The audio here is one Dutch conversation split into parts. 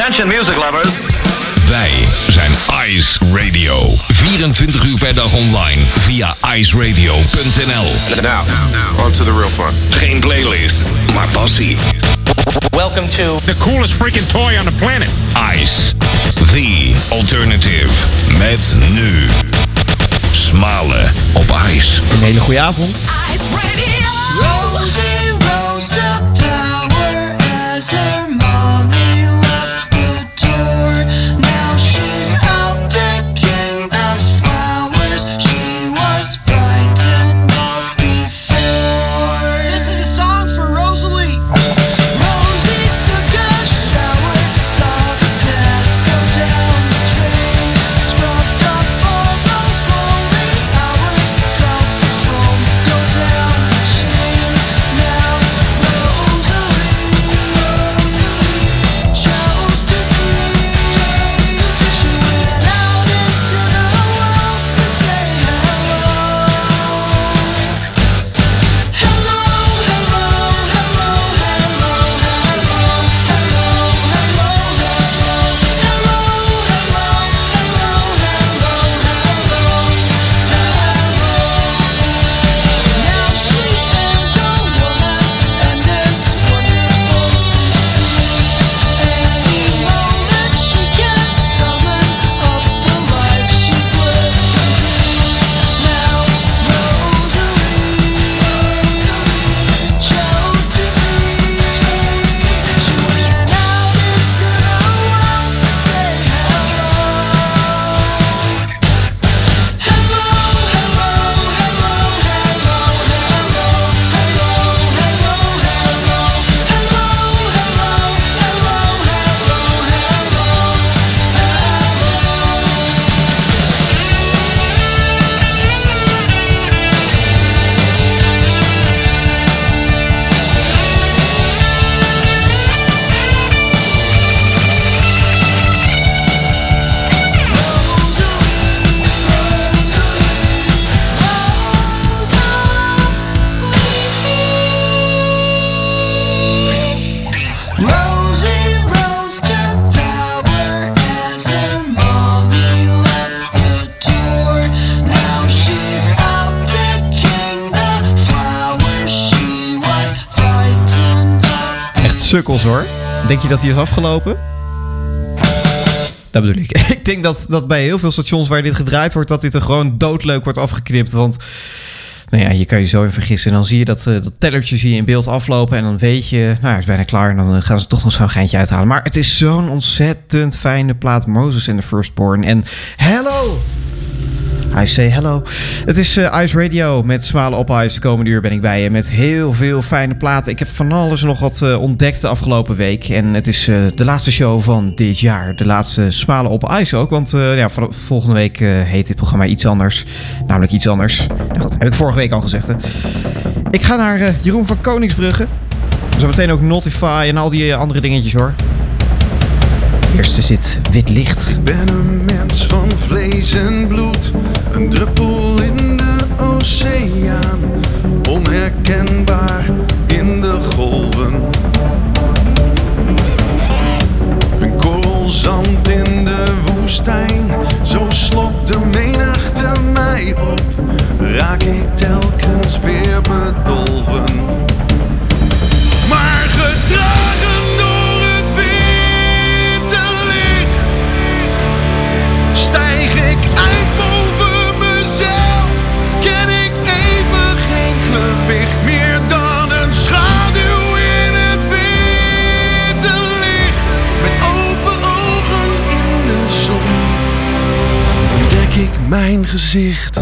Attention music lovers. Wij zijn Ice Radio. 24 uur per dag online via iceradio.nl. Now, on to the real fun. Geen playlist, maar passie. Welcome to The coolest freaking toy on the planet. Ice, the alternative. Met nu Smalen op ijs. Een hele goede avond. Ice Radio. Sukkels hoor. Denk je dat die is afgelopen? Dat bedoel ik. Ik denk dat, dat bij heel veel stations waar dit gedraaid wordt, dat dit er gewoon doodleuk wordt afgeknipt. Want nou ja, je kan je zo in vergissen. En dan zie je dat, eh, dat tellertje zie je in beeld aflopen. En dan weet je, nou, is bijna klaar. En dan eh, gaan ze toch nog zo'n geintje uithalen. Maar het is zo'n ontzettend fijne plaat. Moses and the Firstborn. En hello! I say hello. Het is eh, Ice Radio met Smalen op Ice. De komende uur ben ik bij je met heel veel fijne platen. Ik heb van alles nog wat eh, ontdekt de afgelopen week. En het is eh, de laatste show van dit jaar. De laatste Smalen op Ice ook. Want ja, vol- volgende week heet dit programma iets anders. Namelijk iets anders. Nou, dat heb ik vorige week al gezegd. Hè. Ik ga naar Jeroen van Koningsbrugge. Zometeen ook Notify en al die andere dingetjes hoor. Eerste zit wit licht. Ik ben een mens van vlees en bloed, een druppel in de oceaan, onherkenbaar gezicht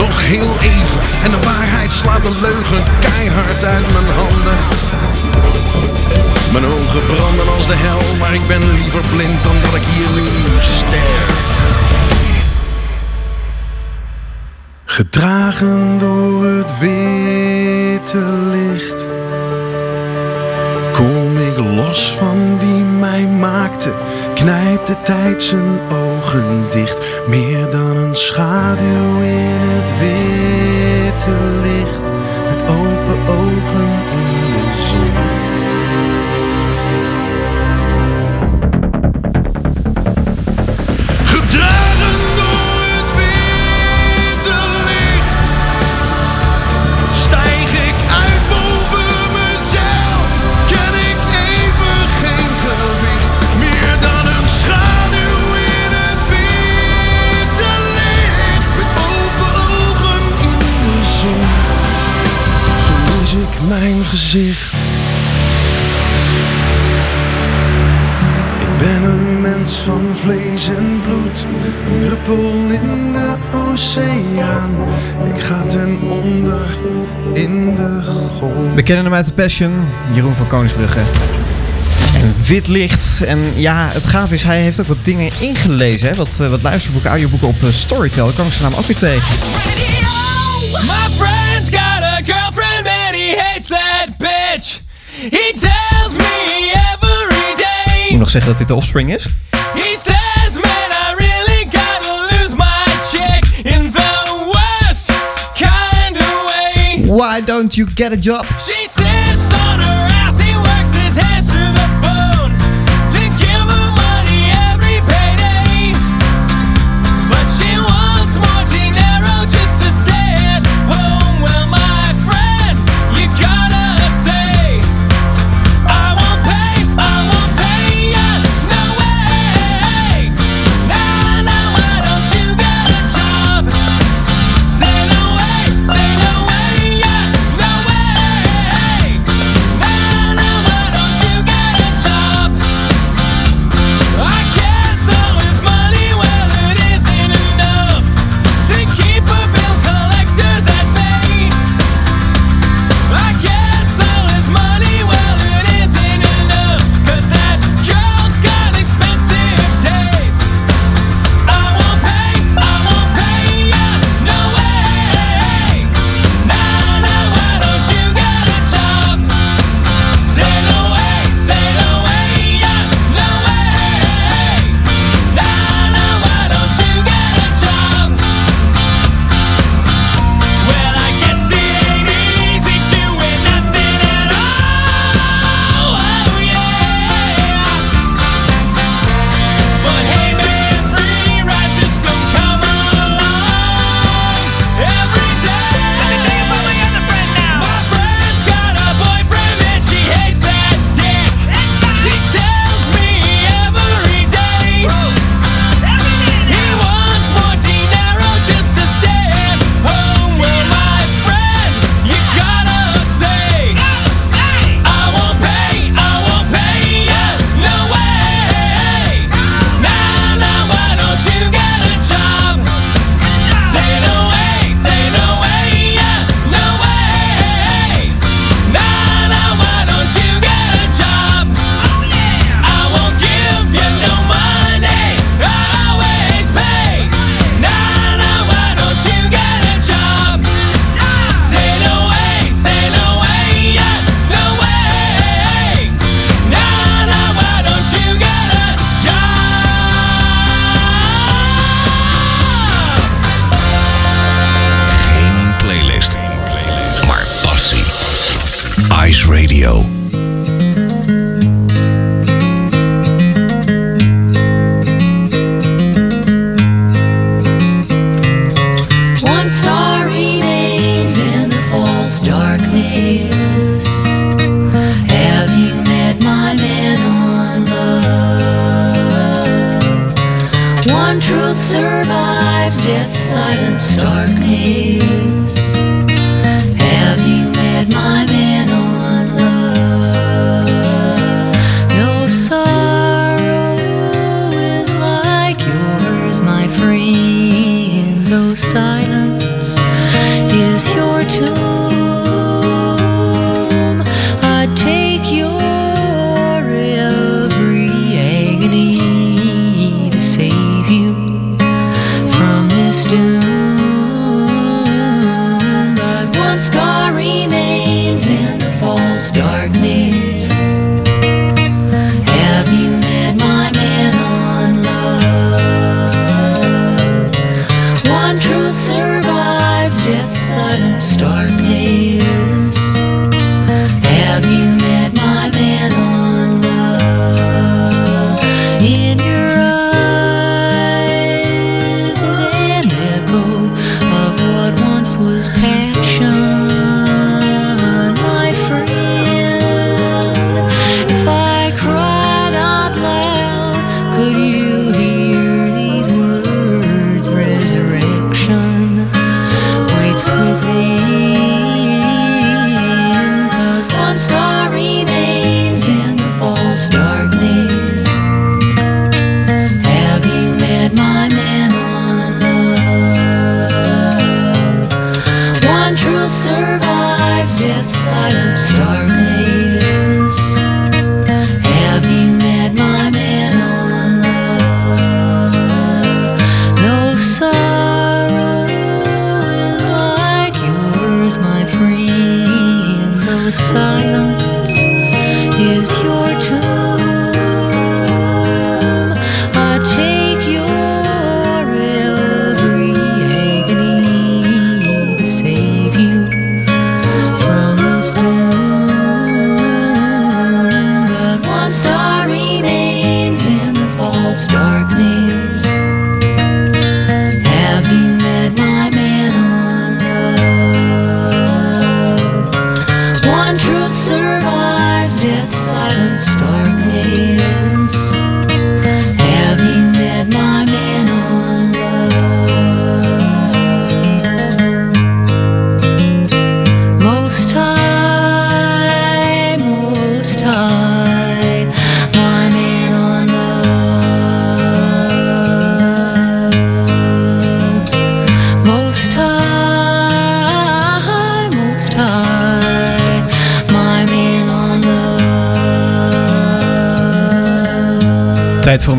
Nog heel even en de waarheid slaat de leugen keihard uit mijn handen. Mijn ogen branden als de hel, maar ik ben liever blind dan dat ik hier nu sterf. Gedragen door het witte licht. knijpt de tijd zijn ogen dicht, meer dan een schaduw in het weer. mijn gezicht. Ik ben een mens van vlees en bloed, een druppel in de oceaan. Ik ga ten onder in de grond. We kennen hem uit de Passion, Jeroen van Koningsbrugge. En wit licht. En ja, het gaaf is, hij heeft ook wat dingen ingelezen. Hè? Wat, eh, wat luisterboeken, audioboeken op eh, Storytel. Daar ik zijn naam ook weer tegen. He tells me every day. Ik nog zeggen dat dit de offspring is. He says, man, I really gotta lose my check in the worst kind of way. Why don't you get a job? She sits on her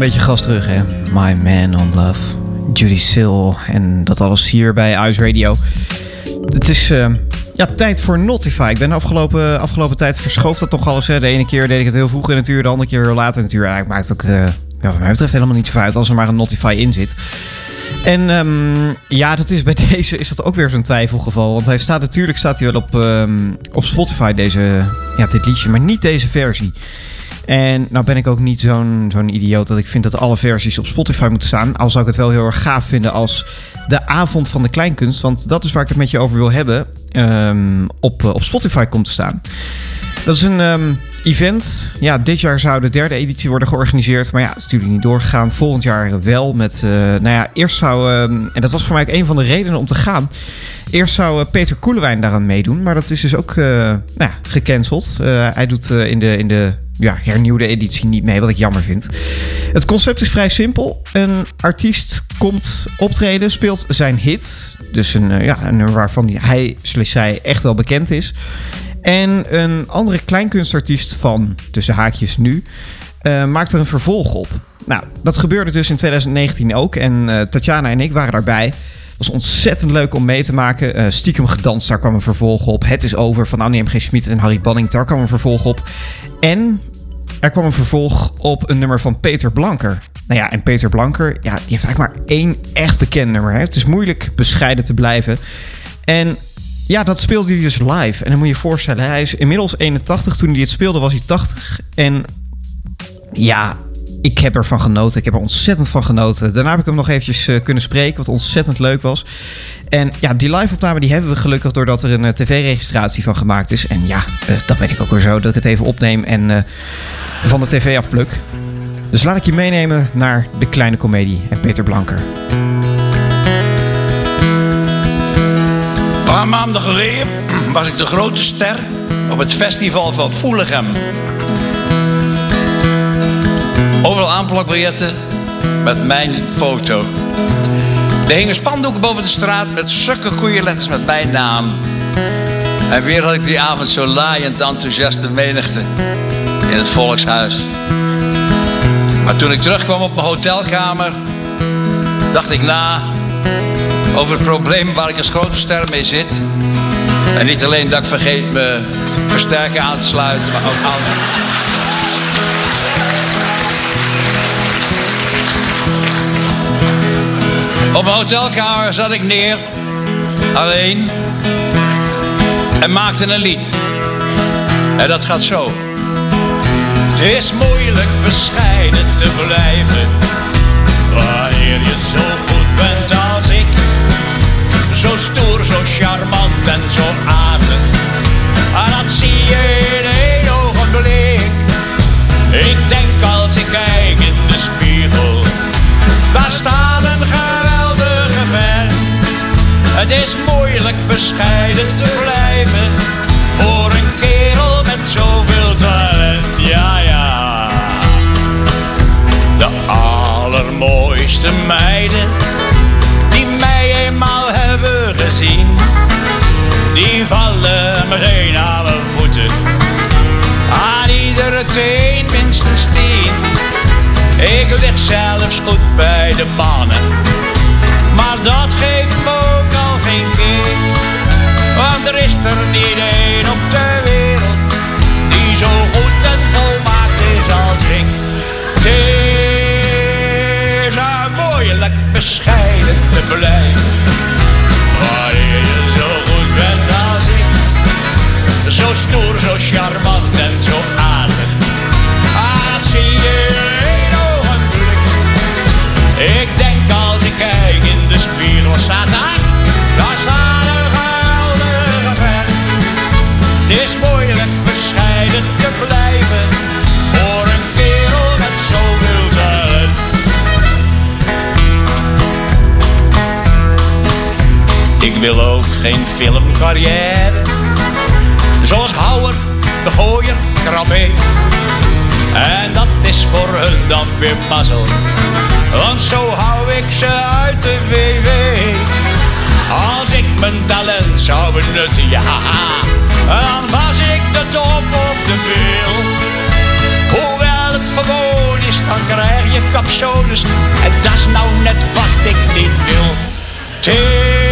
beetje gas terug, hè? My Man on Love, Judy Sill en dat alles hier bij Ice Radio. Het is eh, ja, tijd voor Notify. Ik ben de afgelopen, afgelopen tijd verschoof dat toch alles. Hè? De ene keer deed ik het heel vroeg in het uur, de andere keer heel laat in het uur. Eigenlijk maakt het ook, eh, ja, wat mij betreft, helemaal niet zoveel uit als er maar een Notify in zit. En ehm, ja, dat is bij deze is dat ook weer zo'n twijfelgeval. Want hij staat natuurlijk staat hij wel op, ehm, op Spotify, deze, ja, dit liedje, maar niet deze versie. En nou ben ik ook niet zo'n idioot dat ik vind dat alle versies op Spotify moeten staan. Al zou ik het wel heel erg gaaf vinden als de avond van de kleinkunst, want dat is waar ik het met je over wil hebben, ehm, op, eh, op Spotify komt te staan. Dat is een ehm, event. Ja, dit jaar zou de derde editie worden georganiseerd. Maar ja, het is natuurlijk niet doorgegaan. Volgend jaar wel met... eh, nou ja, eerst zou... ehm, en dat was voor mij ook een van de redenen om te gaan. Eerst zou eh, Peter Koelewijn daaraan meedoen. Maar dat is dus ook nou ja, gecanceld. Hij doet in de, in de ja, hernieuwde editie niet mee, wat ik jammer vind. Het concept is vrij simpel. Een artiest komt optreden, speelt zijn hit. Dus een, eh, ja, een waarvan die- hij, slash zij, echt wel bekend is. En een andere kleinkunstartiest van, tussen haakjes nu, eh, maakt er een vervolg op. Nou, dat gebeurde dus in 2019 ook. En eh, Tatjana en ik waren daarbij. Was ontzettend leuk om mee te maken. Stiekem gedanst, daar kwam een vervolg op. Het is over van Annie M. G. Schmid en Harry Banning, daar kwam een vervolg op. En er kwam een vervolg op een nummer van Peter Blanker. Nou ja, en Peter Blanker, ja, die heeft eigenlijk maar één echt bekend nummer. Het is moeilijk bescheiden te blijven. En ja, dat speelde hij dus live. En dan moet je je voorstellen, hij is inmiddels 81. Toen hij dit speelde was hij 80. En ja, ik heb ervan genoten. Ik heb er ontzettend van genoten. Daarna heb ik hem nog eventjes eh, kunnen spreken, wat ontzettend leuk was. En ja, die live-opname die hebben we gelukkig doordat er een eh, tv-registratie van gemaakt is. En ja, eh, dat ben ik ook weer zo, dat ik het even opneem en van de tv afpluk. Dus laat ik je meenemen naar de kleine komedie en Peter Blanker. paar maanden geleden was ik de grote ster op het festival van Voelichem. Overal aanplakbiljetten met mijn foto. Er hingen spandoeken boven de straat met zulke koeienletters met mijn naam. En weer had ik die avond zo laaiend enthousiaste menigte in het volkshuis. Maar toen ik terugkwam op mijn hotelkamer, dacht ik na over het probleem waar ik als grote ster mee zit. En niet alleen dat ik vergeet me versterker aan te sluiten, maar ook aan. Op mijn hotelkamer zat ik neer, alleen, en maakte een lied. En dat gaat zo. Het is moeilijk bescheiden te blijven, wanneer je zo goed bent als ik. Zo stoer, zo charmant en zo aardig. En dat zie je in één ogenblik. Ik denk als ik kijk in de spiegel, daar staat Het is moeilijk bescheiden te blijven voor een kerel met zoveel talent. Ja, ja. De allermooiste meiden die mij eenmaal hebben gezien, die vallen meteen aan mijn voeten. Aan iedere teen minstens tien. Ik lig zelfs goed bij de mannen, maar dat geeft me Want er is er niet één op de wereld die zo goed en volmaakt is als ik. Het is moeilijk bescheiden te blijven. Wanneer je zo goed bent als ik. Zo stoer, zo charmant en zo aardig. Ah, zie je in ogenblik. Ik denk als ik kijk in de spiegel, staat Ik wil ook geen filmcarrière, zoals Houwer, de Gooier, Krabbe. En dat is voor hun dan weer mazzel, want zo hou ik ze uit de WW. Als ik mijn talent zou benutten, ja, dan was ik de top of de bil. Hoewel het gewoon is, dan krijg je capsones. En dat is nou net wat ik niet wil. Tees,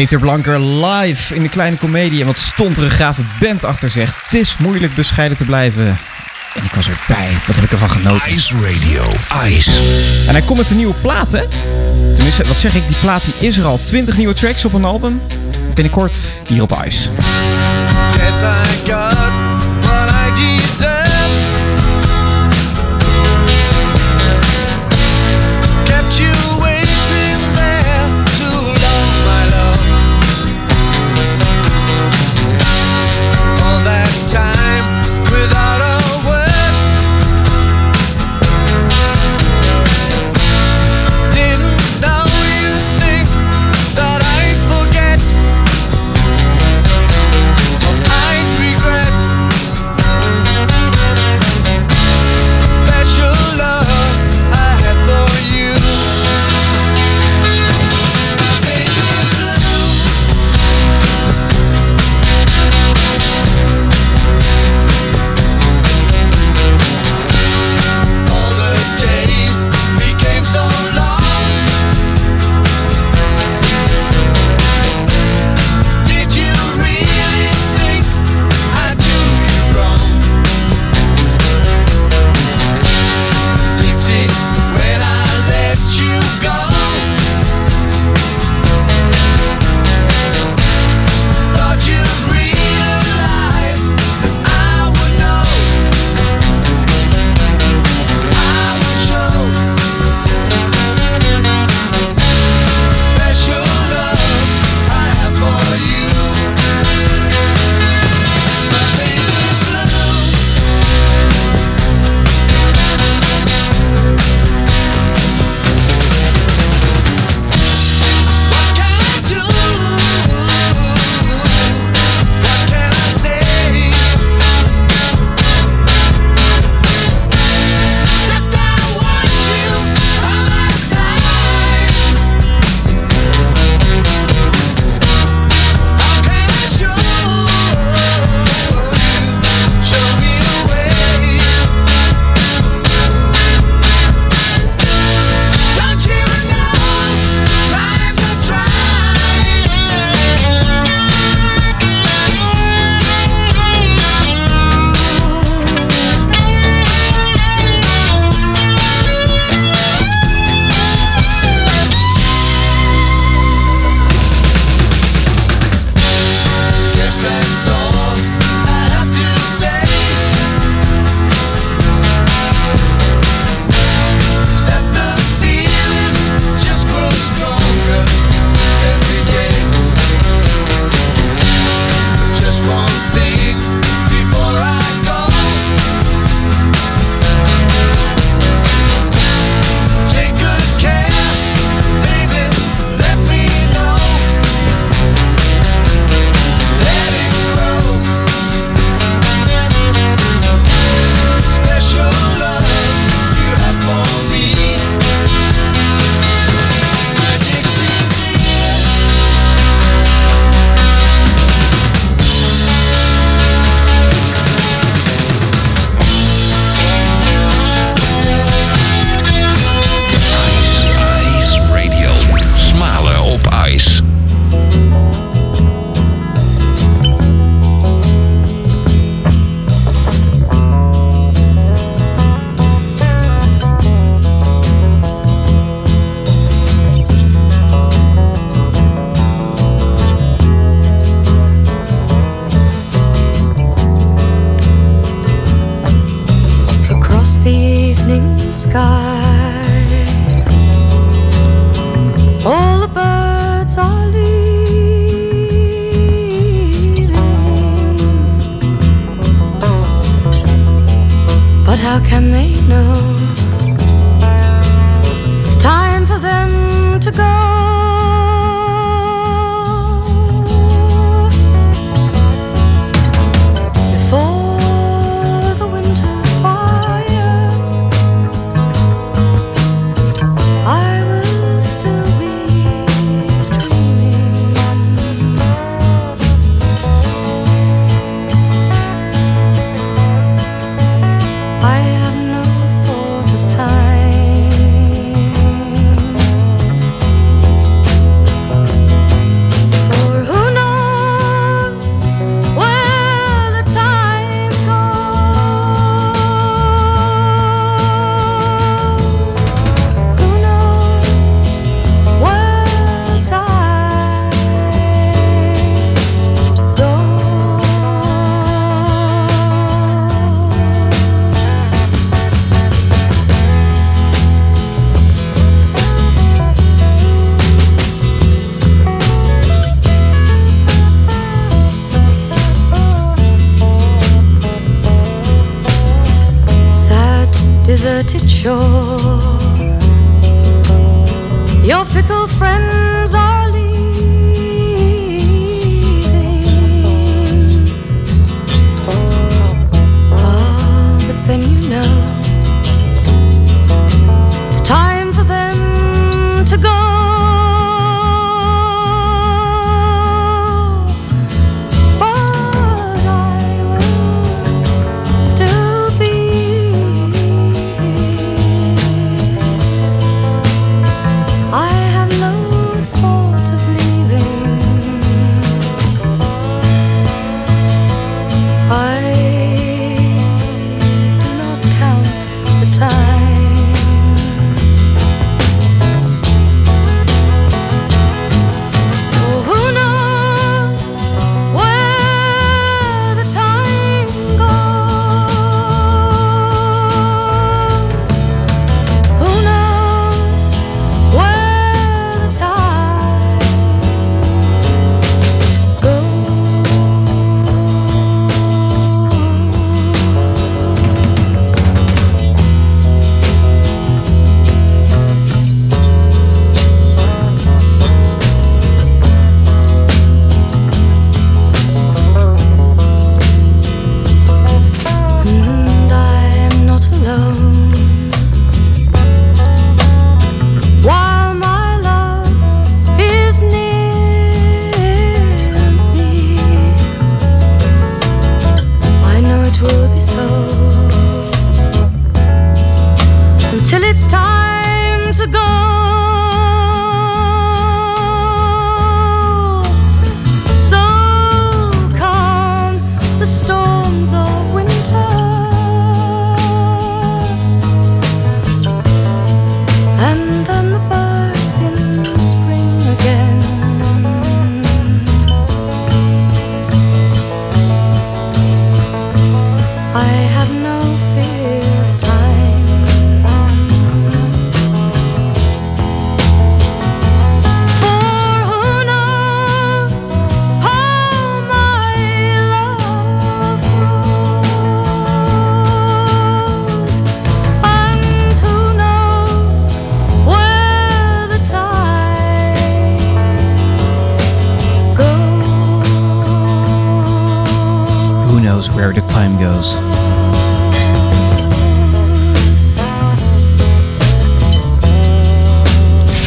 Peter Blanker live in de kleine komedie. En wat stond er een gave band achter zegt. Het is moeilijk bescheiden te blijven. En ik was erbij. Wat heb ik ervan genoten. Ice Radio. Ice. En hij komt met een nieuwe plaat, hè? Tenminste, wat zeg ik? Die plaat die is er al. 20 nieuwe tracks op een album. Binnenkort hier op Ice. Yes, I got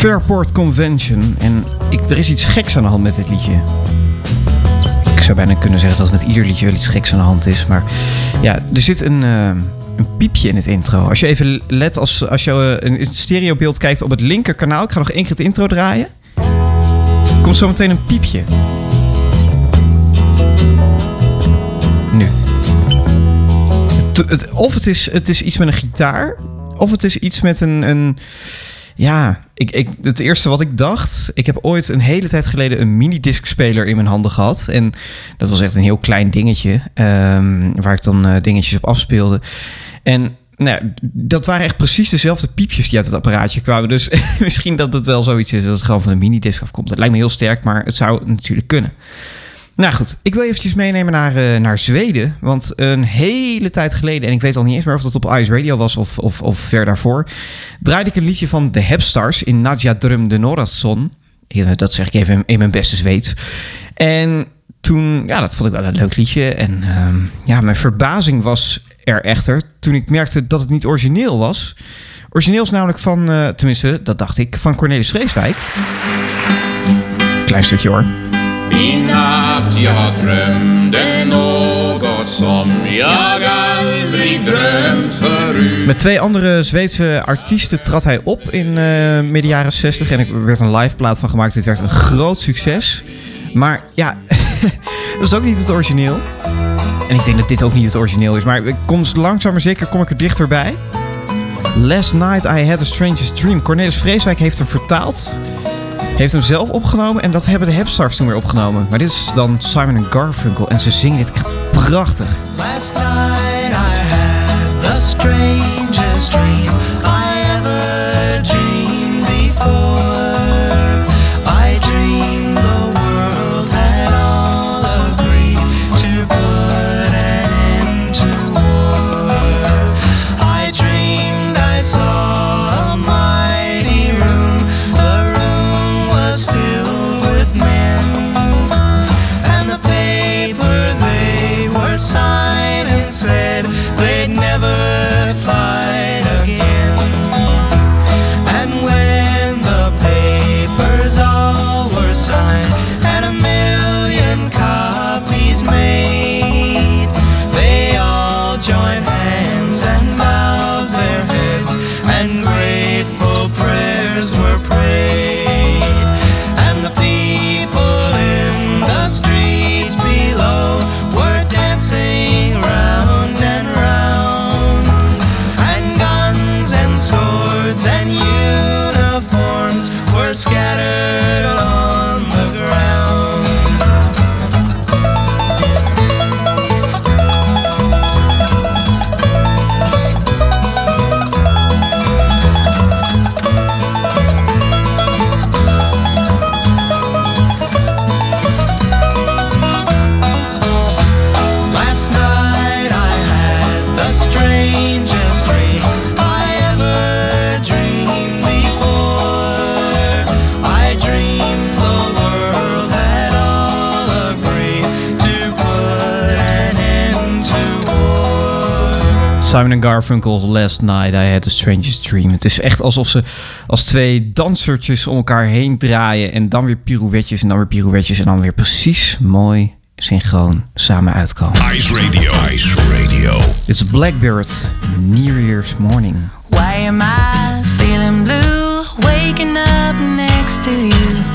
Fairport Convention. En ik, er is iets geks aan de hand met dit liedje. Ik zou bijna kunnen zeggen dat met ieder liedje wel iets geks aan de hand is. Maar ja, er zit een, eh, een piepje in het intro. Als je even let, als, als je in het stereobeeld kijkt op het linker kanaal. Ik ga nog één keer het intro draaien. Komt zo meteen een piepje. Nu. Of het is, het is iets met een gitaar. Of het is iets met een. een ja, ik, ik, het eerste wat ik dacht. Ik heb ooit een hele tijd geleden een minidiscspeler in mijn handen gehad. En dat was echt een heel klein dingetje. ehm, waar ik dan eh, dingetjes op afspeelde. En nou, dat waren echt precies dezelfde piepjes die uit het apparaatje kwamen. Dus misschien dat het wel zoiets is dat het gewoon van een minidisc afkomt. Het lijkt me heel sterk, maar het zou natuurlijk kunnen. Nou goed, ik wil eventjes meenemen naar, eh, naar Zweden. Want een hele tijd geleden, en ik weet al niet eens meer of dat op Ice Radio was of, of, of ver daarvoor, draaide ik een liedje van de Hepstars in Nadja Drum de Noradsson. Ja, Dat zeg ik even in- mijn beste Zweeds. En toen, ja, dat vond ik wel een leuk liedje. En ehm, ja, mijn verbazing was er echter toen ik merkte dat het niet origineel was. Origineel is namelijk van, eh, tenminste, dat dacht ik, van Cornelis Vreeswijk. Klein stukje hoor. Natt jag drömde något som jag aldrig drömt förut Met twee andere Zweedse artiesten trad hij op in eh midden jaren 60 en er werd een live plaat van gemaakt. Dit werd een groot succes. Maar ja, dat is ook niet het origineel. En ik denk dat dit ook niet het origineel is. Maar ik kom langzaam maar zeker kom ik er dichterbij. Last Night I Had a Strangest Dream. Cornelis Vreeswijk heeft hem vertaald. Heeft hem zelf opgenomen en dat hebben de Hepstars toen weer opgenomen. Maar dit is dan Simon Garfunkel en ze zingen dit echt prachtig. Simon en Garfunkel, Last Night I Had the Strangest Dream. Het is echt alsof ze als twee dansertjes om elkaar heen draaien... en dan weer pirouetjes en dan weer pirouetjes... en dan weer precies mooi synchroon samen uitkomen. Ice Radio. Ice Radio. Dit is Blackbird, New Year's Morning. Why am I feeling blue? Waking up next to you.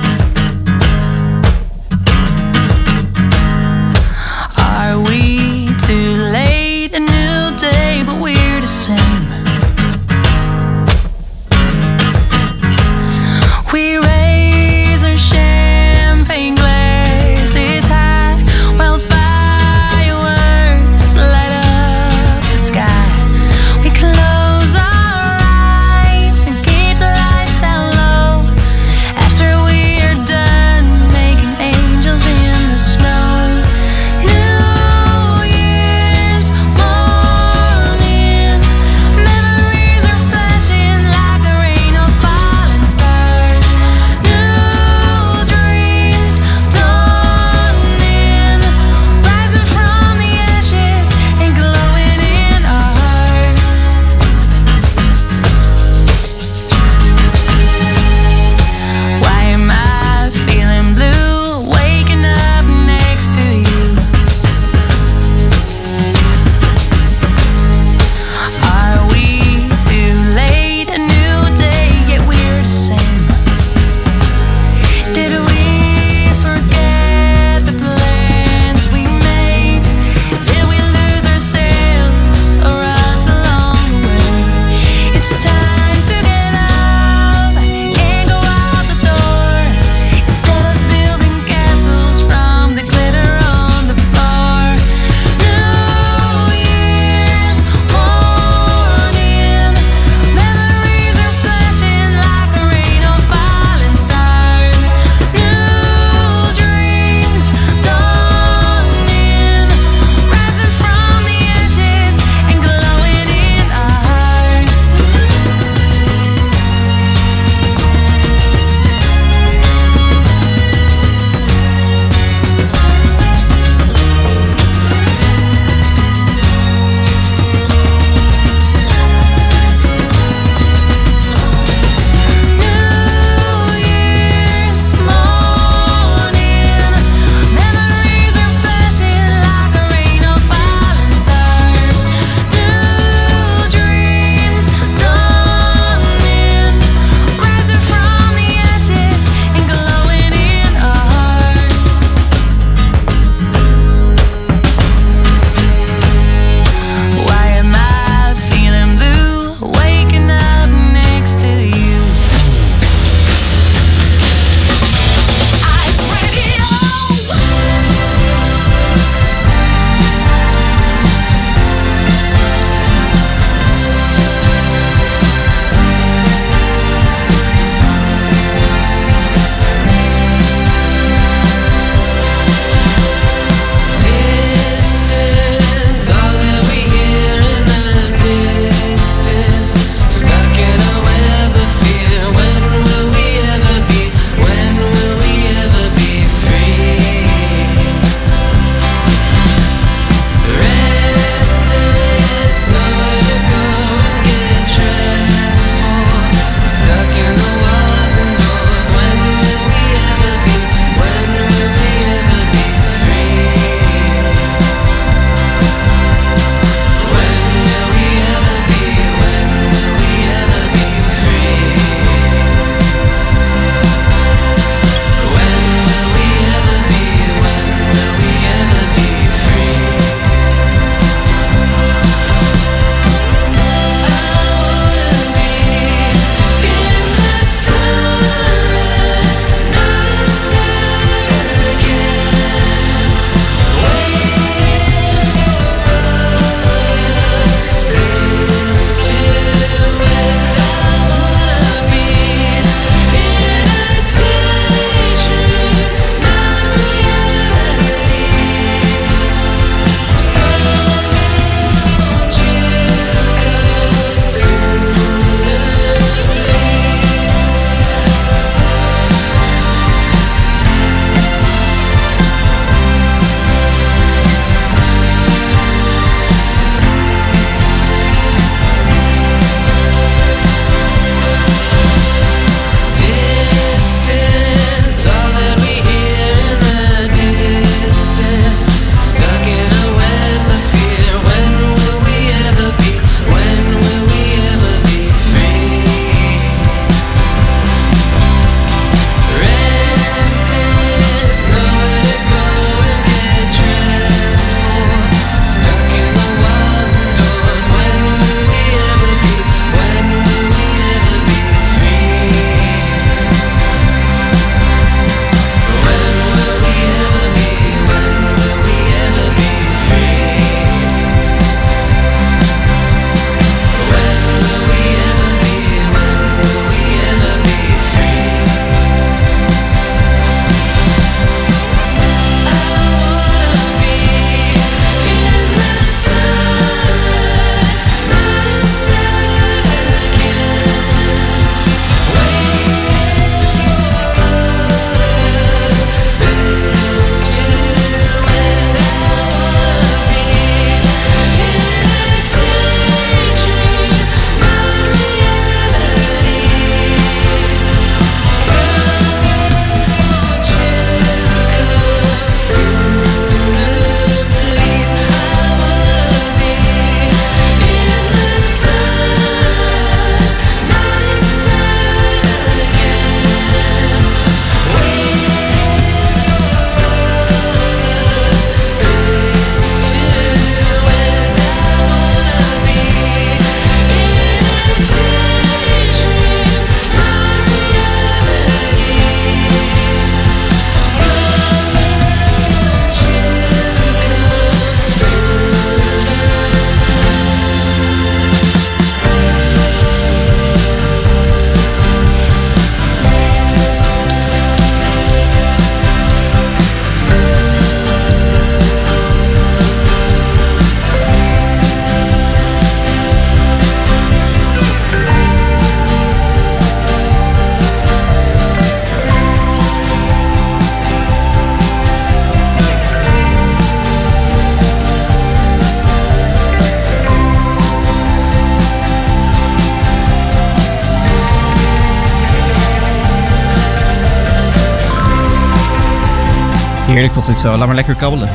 Toch dit zo. Laat maar lekker kabbelen.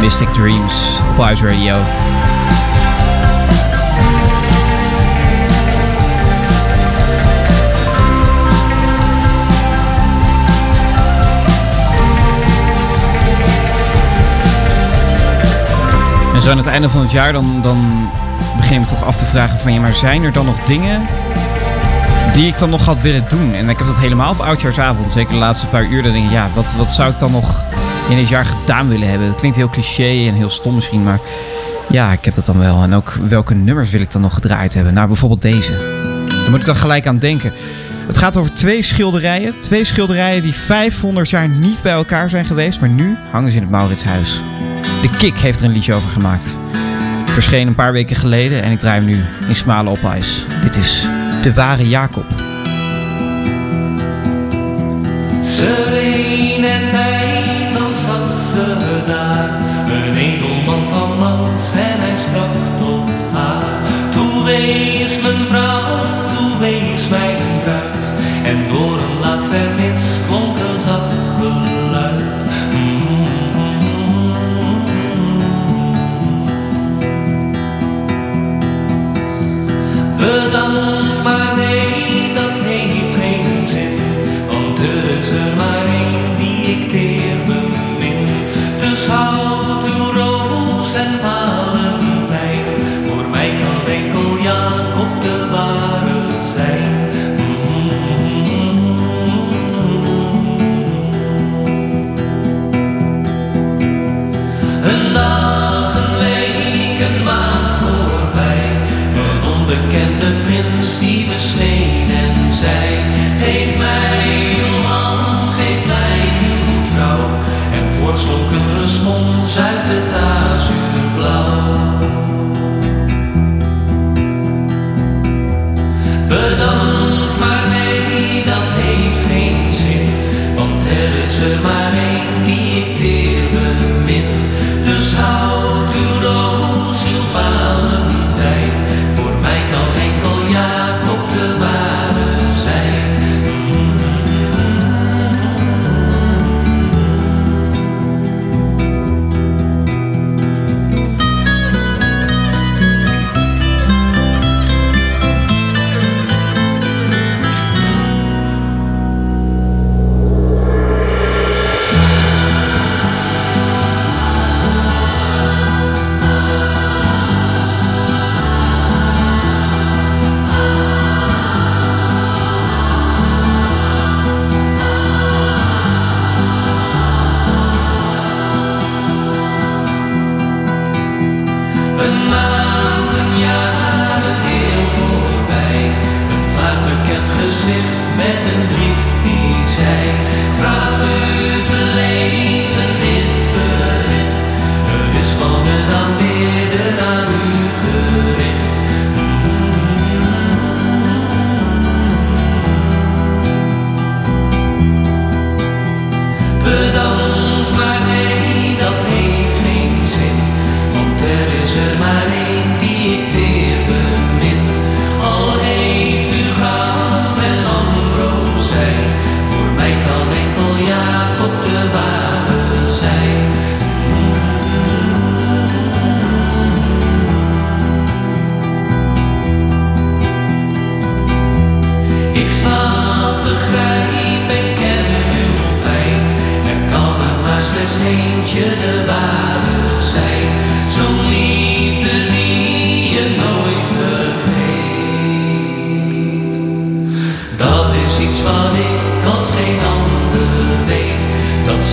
Mystic Dreams op Radio. En zo aan het einde van het jaar dan, dan begin me toch af te vragen van... Ja, maar zijn er dan nog dingen die ik dan nog had willen doen? En ik heb dat helemaal op Oudjaarsavond, zeker de laatste paar uur. Dan denk ik, ja, wat, wat zou ik dan nog in dit jaar gedaan willen hebben? Klinkt heel cliché en heel stom misschien, maar... Ja, ik heb dat dan wel. En ook welke nummers wil ik dan nog gedraaid hebben? Nou, bijvoorbeeld deze. Daar moet ik dan gelijk aan denken. Het gaat over twee schilderijen. Twee schilderijen die 500 jaar niet bij elkaar zijn geweest, maar nu hangen ze in het Mauritshuis. De Kik heeft er een liedje over gemaakt. Verscheen een paar weken geleden en ik draai hem nu in smalen op ijs. Dit is De Ware Jacob. En tijdloos zat ze daar. Een edelman kwam langs en hij sprak tot haar. Toe wees mijn vrouw, Bedankt, maar met een brief die zei: Vraag u te lezen dit bericht. Het is van een aanbidder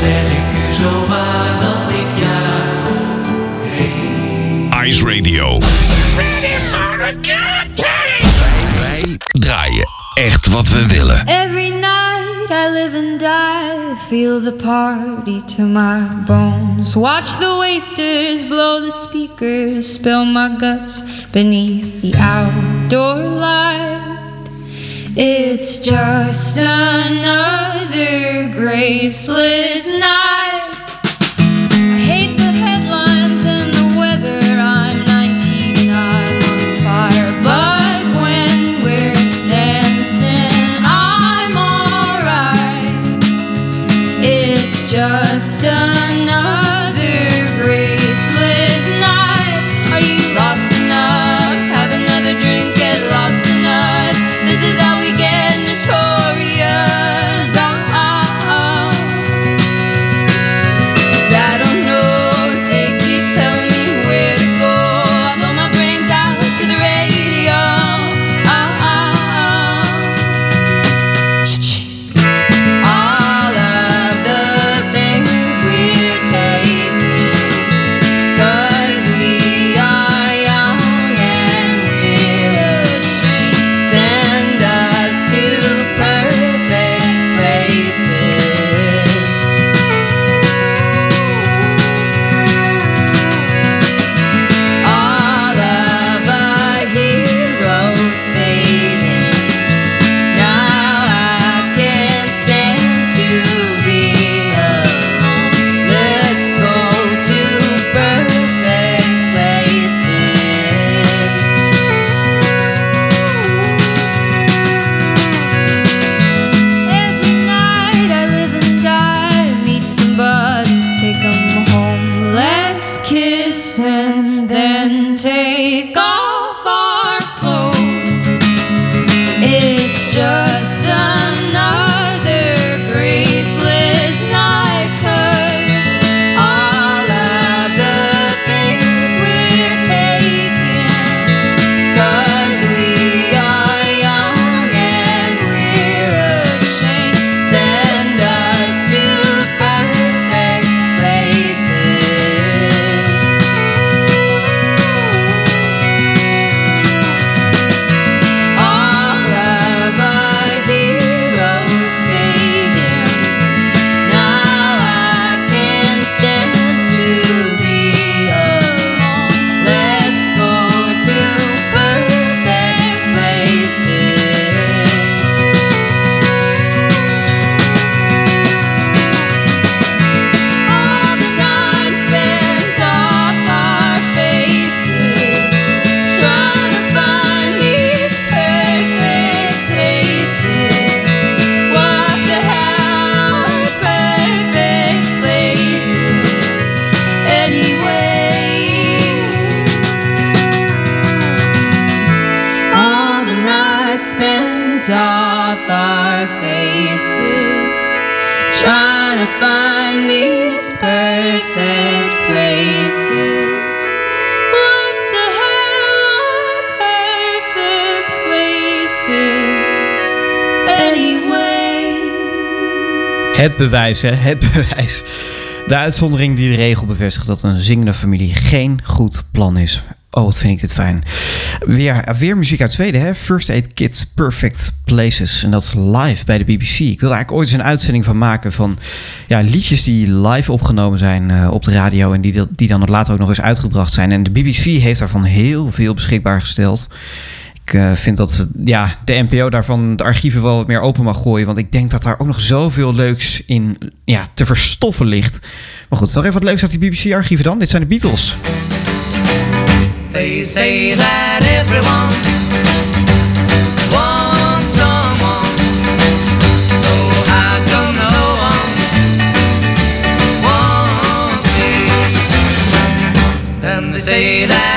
zeg ik u zo waar dat ik Jacob heet. Ice Radio. Wij draaien echt wat we willen. Every night I live and die, feel the party to my bones. Watch the wasters blow the speakers, spill my guts beneath the outdoor light. It's just another another graceless night. I hate the headlines and the weather. I'm 19, I'm on fire. But when we're dancing, I'm alright. It's just a Het bewijs. De uitzondering die de regel bevestigt dat een zingende familie geen goed plan is. Oh, wat vind ik dit fijn. Weer, weer muziek uit Zweden, hè? First Aid Kit Perfect Places. En dat is live bij de BBC. Ik wilde eigenlijk ooit eens een uitzending van maken van ja, liedjes die live opgenomen zijn eh, op de radio. En die, die dan later ook nog eens uitgebracht zijn. En de BBC heeft daarvan heel veel beschikbaar gesteld. Ik eh, vind dat ja, de NPO daarvan de archieven wel wat meer open mag gooien. Want ik denk dat daar ook nog zoveel leuks in ja, te verstoffen ligt. Maar goed, nog even wat leuks uit die BBC-archieven dan. Dit zijn de Beatles. They say that everyone someone, so how come no one say that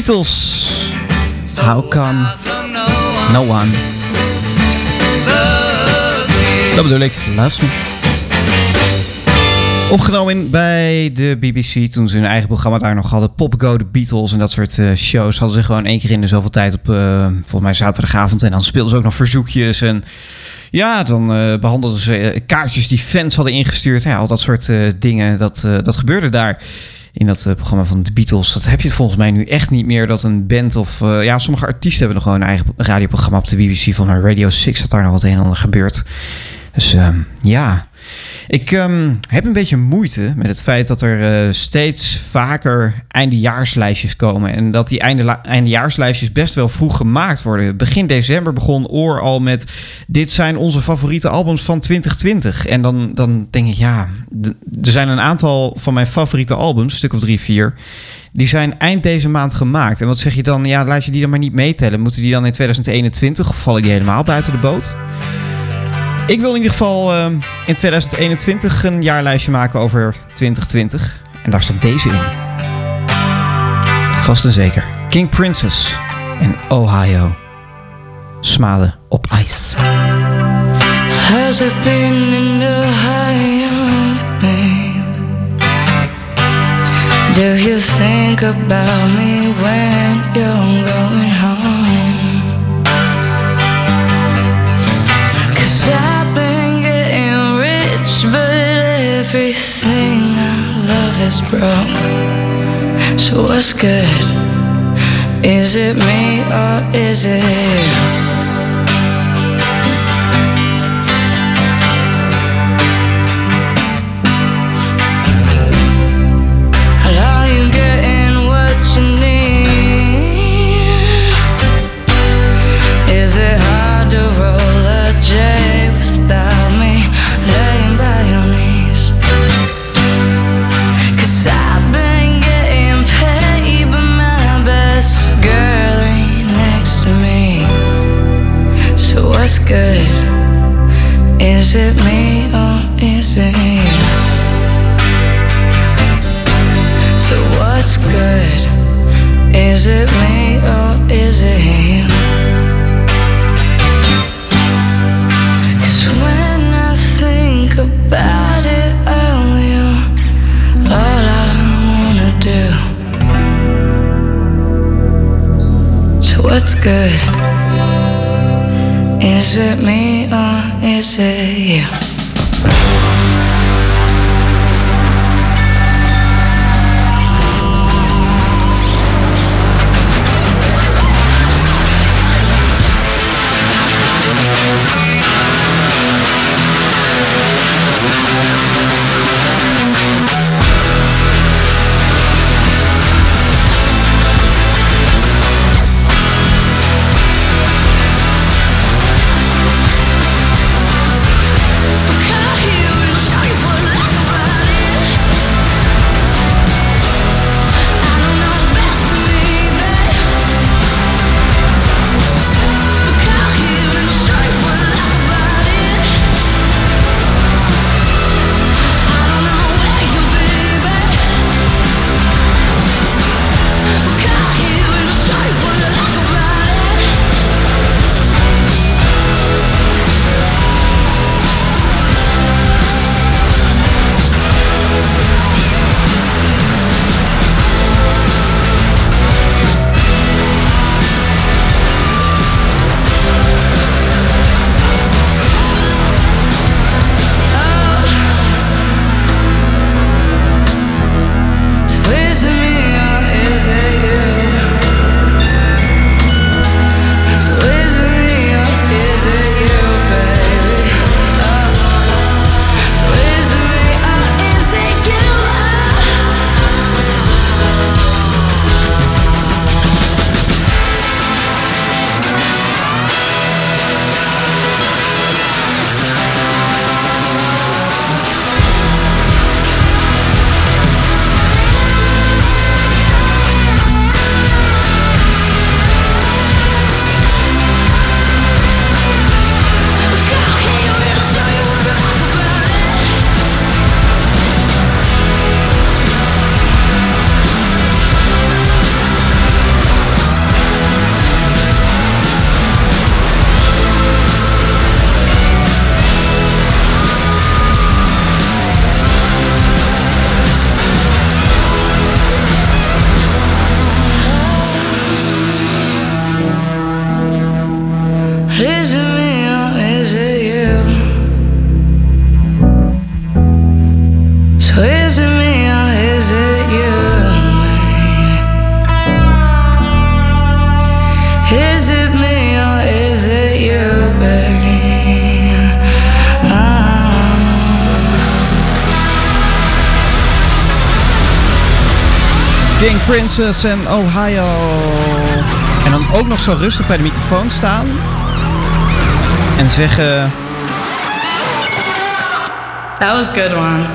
Beatles. How come no one? Dat bedoel ik. Loves me. Opgenomen bij de BBC toen ze hun eigen programma daar nog hadden. Pop Go, de Beatles en dat soort eh, shows. Hadden ze gewoon één keer in de zoveel tijd op, eh, volgens mij zaterdagavond. En dan speelden ze ook nog verzoekjes. En ja, dan eh, behandelden ze kaartjes die fans hadden ingestuurd. Ja, al dat soort dingen. Dat, dat gebeurde daar. In dat eh, programma van de Beatles. Dat heb je het volgens mij nu echt niet meer. Dat een band of... eh, ja, sommige artiesten hebben nog gewoon een eigen radioprogramma op de BBC. Van Radio 6 dat daar nog wat een en ander gebeurt. Dus ehm, ja... Ik ehm, heb een beetje moeite met het feit dat er eh, steeds vaker eindejaarslijstjes komen. En dat die einde, eindejaarslijstjes best wel vroeg gemaakt worden. Begin december begon Oor al met... Dit zijn onze favoriete albums van 2020. En dan, dan denk ik, ja... Er zijn een aantal van mijn favoriete albums, stuk of drie, vier... Die zijn eind deze maand gemaakt. En wat zeg je dan? Ja, laat je die dan maar niet meetellen. Moeten die dan in 2021 of vallen die helemaal buiten de boot? Ik wil in ieder geval eh, in 2021 een jaarlijstje maken over 2020. En daar staat deze in. Vast en zeker. King Princess en Ohio. Smalen op ijs. Has it been in? Do you think about me when you're So what's good? Is it me or is it you? Is it me or is it you? So what's good? Is it me or is it you? Cause when I think about it, oh, you're all I wanna do. So what's good? Is it me or King Princess en Ohio. En dan ook nog zo rustig bij de microfoon staan. En zeggen... That was a good one.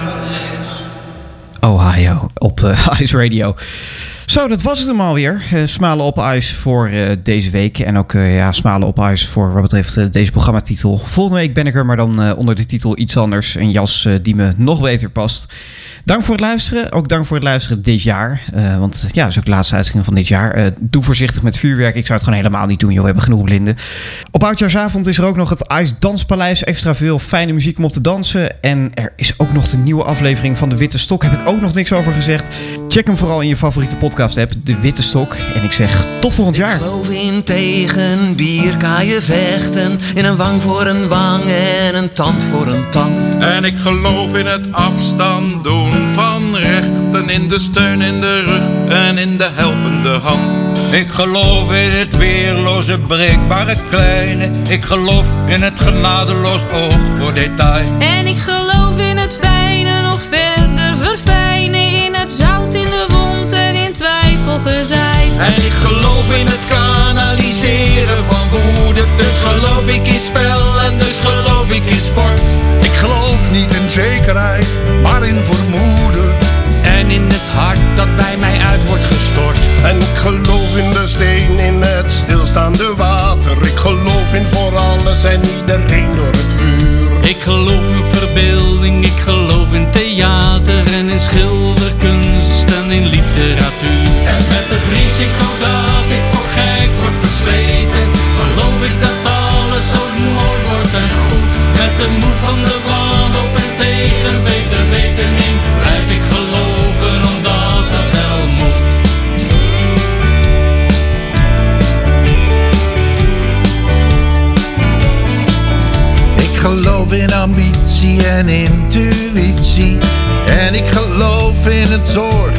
Ohio op eh, Ice Radio. Zo, dat was het hem alweer. Eh, smalen op Ice voor eh, deze week. En ook ja, Smalen op Ice voor wat betreft deze programmatitel. Volgende week ben ik er, maar dan onder de titel iets anders. Een jas die me nog beter past. Dank voor het luisteren. Ook dank voor het luisteren dit jaar. Eh, want ja, dat is ook de laatste uitzending van dit jaar. Eh, doe voorzichtig met vuurwerk. Ik zou het gewoon helemaal niet doen, joh. We hebben genoeg blinden. Op Oudjaarsavond is er ook nog het Ice Danspaleis. Extra veel fijne muziek om op te dansen. En er is ook nog de nieuwe aflevering van De Witte Stok. Heb ik ook nog niks over gezegd. Check hem vooral in je favoriete podcast app. De Witte Stok. En ik zeg tot volgend jaar. geloof in tegen bier kan je vechten. In een wang voor een wang en een tand voor een tand. En ik geloof in het afstand doen van rechten. In de steun in de rug en in de helpende hand. Ik geloof in het weerloze, breekbare kleine. Ik geloof in het genadeloos oog voor detail. En ik geloof in het fijne nog verder verfijnen. In het zout in de wond en in twijfel gezaaid. En ik geloof in het kanaliseren van woede. Dus geloof ik in spel en dus geloof ik in sport. Ik geloof niet in zekerheid, maar in vermoeden. En in het hart dat bij mij uit wordt gestort. En ik geloof in de steen in het stilstaande water. Ik geloof in voor alles en iedereen door het vuur. Ik geloof in verbeelding, ik geloof in theater en in schilderkunst en in literatuur. En met het risico geloof